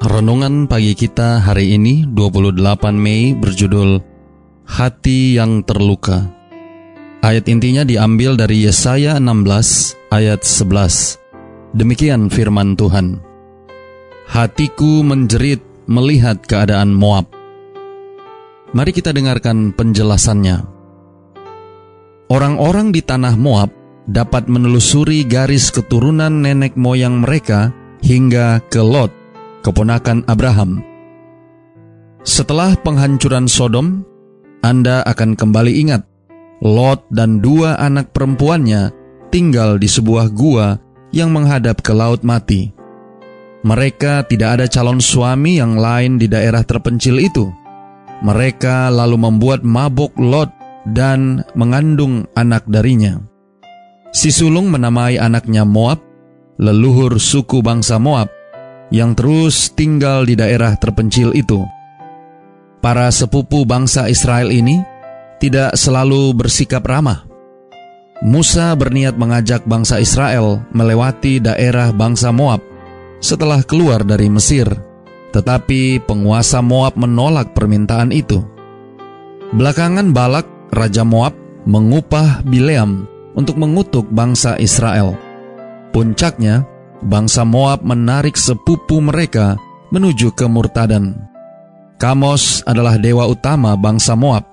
Renungan pagi kita hari ini 28 Mei berjudul Hati yang Terluka. Ayat intinya diambil dari Yesaya 16 ayat 11. Demikian firman Tuhan. Hatiku menjerit melihat keadaan Moab. Mari kita dengarkan penjelasannya. Orang-orang di tanah Moab dapat menelusuri garis keturunan nenek moyang mereka hingga ke Lot keponakan Abraham. Setelah penghancuran Sodom, Anda akan kembali ingat Lot dan dua anak perempuannya tinggal di sebuah gua yang menghadap ke laut mati. Mereka tidak ada calon suami yang lain di daerah terpencil itu. Mereka lalu membuat mabuk Lot dan mengandung anak darinya. Si sulung menamai anaknya Moab, leluhur suku bangsa Moab, yang terus tinggal di daerah terpencil itu. Para sepupu bangsa Israel ini tidak selalu bersikap ramah. Musa berniat mengajak bangsa Israel melewati daerah bangsa Moab setelah keluar dari Mesir, tetapi penguasa Moab menolak permintaan itu. Belakangan Balak, raja Moab, mengupah Bileam untuk mengutuk bangsa Israel. Puncaknya, bangsa Moab menarik sepupu mereka menuju ke Murtadan. Kamos adalah dewa utama bangsa Moab.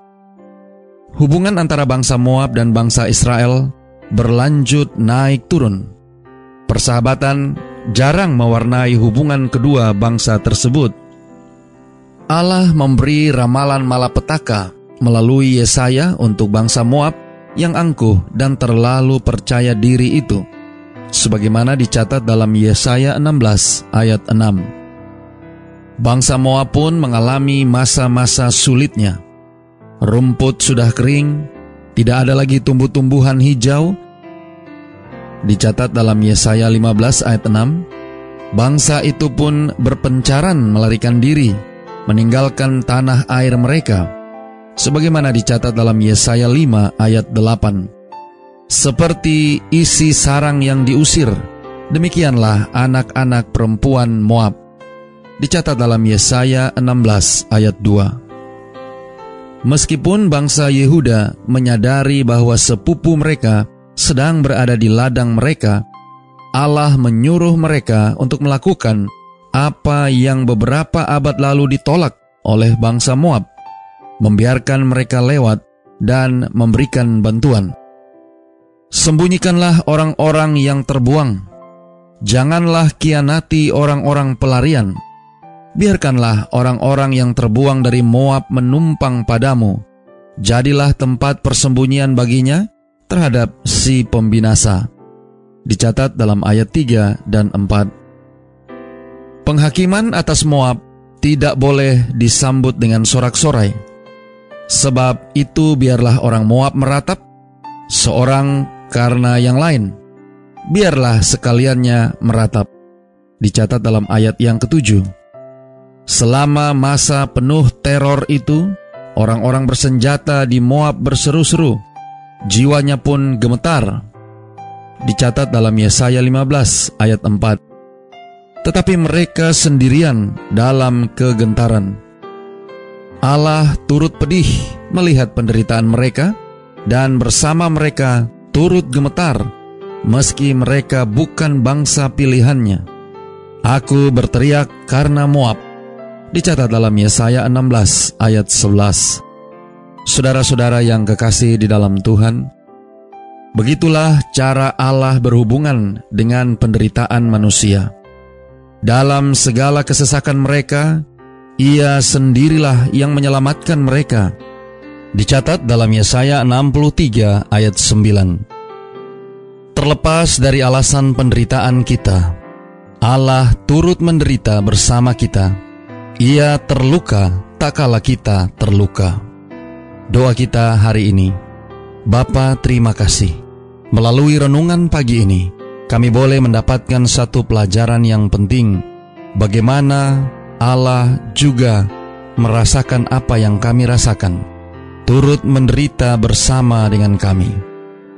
Hubungan antara bangsa Moab dan bangsa Israel berlanjut naik turun. Persahabatan jarang mewarnai hubungan kedua bangsa tersebut. Allah memberi ramalan malapetaka melalui Yesaya untuk bangsa Moab yang angkuh dan terlalu percaya diri itu sebagaimana dicatat dalam Yesaya 16 ayat 6. Bangsa Moab pun mengalami masa-masa sulitnya. Rumput sudah kering, tidak ada lagi tumbuh-tumbuhan hijau. Dicatat dalam Yesaya 15 ayat 6, bangsa itu pun berpencaran melarikan diri, meninggalkan tanah air mereka. Sebagaimana dicatat dalam Yesaya 5 ayat 8 seperti isi sarang yang diusir. Demikianlah anak-anak perempuan Moab. Dicatat dalam Yesaya 16 ayat 2. Meskipun bangsa Yehuda menyadari bahwa sepupu mereka sedang berada di ladang mereka, Allah menyuruh mereka untuk melakukan apa yang beberapa abad lalu ditolak oleh bangsa Moab, membiarkan mereka lewat dan memberikan bantuan. Sembunyikanlah orang-orang yang terbuang. Janganlah kianati orang-orang pelarian. Biarkanlah orang-orang yang terbuang dari Moab menumpang padamu. Jadilah tempat persembunyian baginya terhadap si pembinasa. Dicatat dalam ayat 3 dan 4. Penghakiman atas Moab tidak boleh disambut dengan sorak-sorai. Sebab itu biarlah orang Moab meratap, seorang karena yang lain. Biarlah sekaliannya meratap. Dicatat dalam ayat yang ketujuh. Selama masa penuh teror itu, orang-orang bersenjata di Moab berseru-seru. Jiwanya pun gemetar. Dicatat dalam Yesaya 15 ayat 4. Tetapi mereka sendirian dalam kegentaran. Allah turut pedih melihat penderitaan mereka dan bersama mereka turut gemetar, meski mereka bukan bangsa pilihannya. Aku berteriak karena Moab. Dicatat dalam Yesaya 16 ayat 11. Saudara-saudara yang kekasih di dalam Tuhan, begitulah cara Allah berhubungan dengan penderitaan manusia. Dalam segala kesesakan mereka, ia sendirilah yang menyelamatkan mereka Dicatat dalam Yesaya 63 ayat 9. Terlepas dari alasan penderitaan kita, Allah turut menderita bersama kita. Ia terluka tak kala kita terluka. Doa kita hari ini, Bapa terima kasih. Melalui renungan pagi ini, kami boleh mendapatkan satu pelajaran yang penting, bagaimana Allah juga merasakan apa yang kami rasakan, turut menderita bersama dengan kami.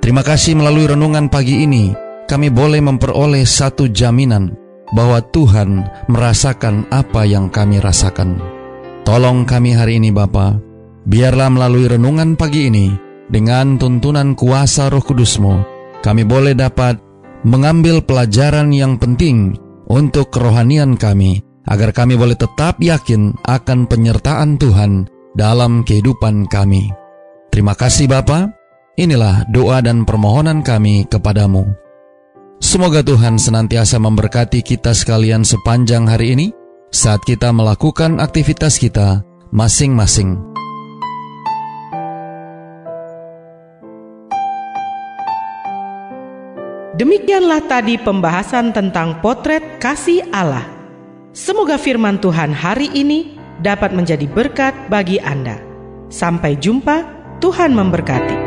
Terima kasih melalui renungan pagi ini, kami boleh memperoleh satu jaminan bahwa Tuhan merasakan apa yang kami rasakan. Tolong kami hari ini Bapa, biarlah melalui renungan pagi ini, dengan tuntunan kuasa roh kudusmu, kami boleh dapat mengambil pelajaran yang penting untuk kerohanian kami, agar kami boleh tetap yakin akan penyertaan Tuhan dalam kehidupan kami. Terima kasih Bapa. Inilah doa dan permohonan kami kepadamu. Semoga Tuhan senantiasa memberkati kita sekalian sepanjang hari ini saat kita melakukan aktivitas kita masing-masing. Demikianlah tadi pembahasan tentang potret kasih Allah. Semoga firman Tuhan hari ini dapat menjadi berkat bagi Anda. Sampai jumpa, Tuhan memberkati.